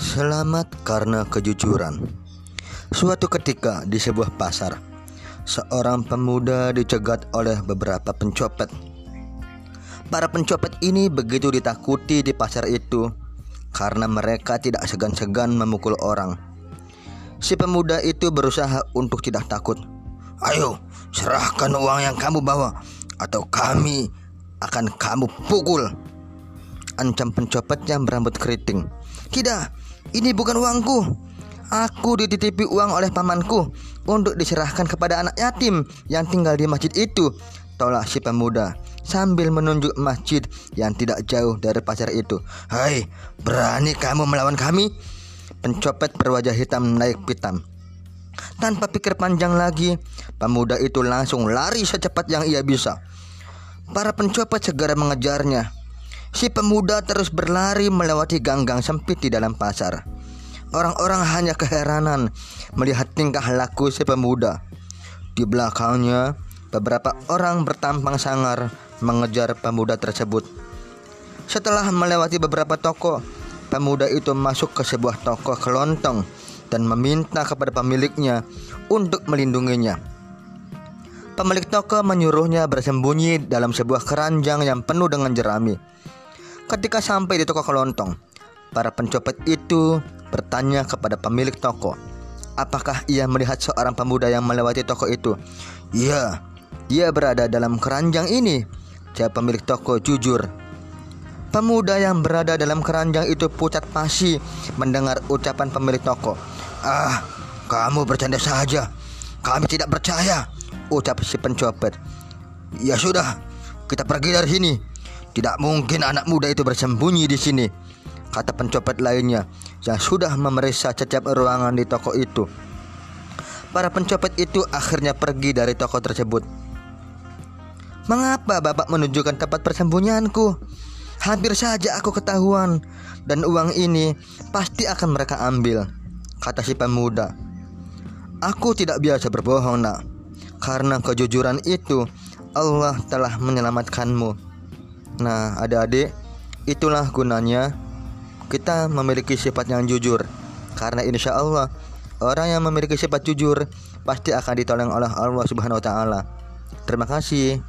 Selamat karena kejujuran. Suatu ketika di sebuah pasar, seorang pemuda dicegat oleh beberapa pencopet. Para pencopet ini begitu ditakuti di pasar itu karena mereka tidak segan-segan memukul orang. Si pemuda itu berusaha untuk tidak takut. Ayo, serahkan uang yang kamu bawa, atau kami akan kamu pukul. Ancam pencopet yang berambut keriting. Tidak, ini bukan uangku. Aku dititipi uang oleh pamanku untuk diserahkan kepada anak yatim yang tinggal di masjid itu. Tolak si pemuda sambil menunjuk masjid yang tidak jauh dari pasar itu. Hai, berani kamu melawan kami? Pencopet berwajah hitam naik pitam. Tanpa pikir panjang lagi, pemuda itu langsung lari secepat yang ia bisa. Para pencopet segera mengejarnya. Si pemuda terus berlari melewati gang-gang sempit di dalam pasar. Orang-orang hanya keheranan melihat tingkah laku si pemuda. Di belakangnya, beberapa orang bertampang sangar mengejar pemuda tersebut. Setelah melewati beberapa toko, pemuda itu masuk ke sebuah toko kelontong dan meminta kepada pemiliknya untuk melindunginya. Pemilik toko menyuruhnya bersembunyi dalam sebuah keranjang yang penuh dengan jerami. Ketika sampai di toko kelontong, para pencopet itu bertanya kepada pemilik toko, apakah ia melihat seorang pemuda yang melewati toko itu? Iya, dia berada dalam keranjang ini. Jawab pemilik toko jujur. Pemuda yang berada dalam keranjang itu pucat pasi mendengar ucapan pemilik toko. Ah, kamu bercanda saja. Kami tidak percaya, ucap si pencopet. Ya sudah, kita pergi dari sini. Tidak mungkin anak muda itu bersembunyi di sini, kata pencopet lainnya yang sudah memeriksa setiap ruangan di toko itu. Para pencopet itu akhirnya pergi dari toko tersebut. Mengapa Bapak menunjukkan tempat persembunyianku? Hampir saja aku ketahuan dan uang ini pasti akan mereka ambil, kata si pemuda. Aku tidak biasa berbohong, Nak. Karena kejujuran itu Allah telah menyelamatkanmu. Nah, adik-adik, itulah gunanya kita memiliki sifat yang jujur. Karena insya Allah orang yang memiliki sifat jujur pasti akan ditolong oleh Allah Subhanahu wa taala. Terima kasih.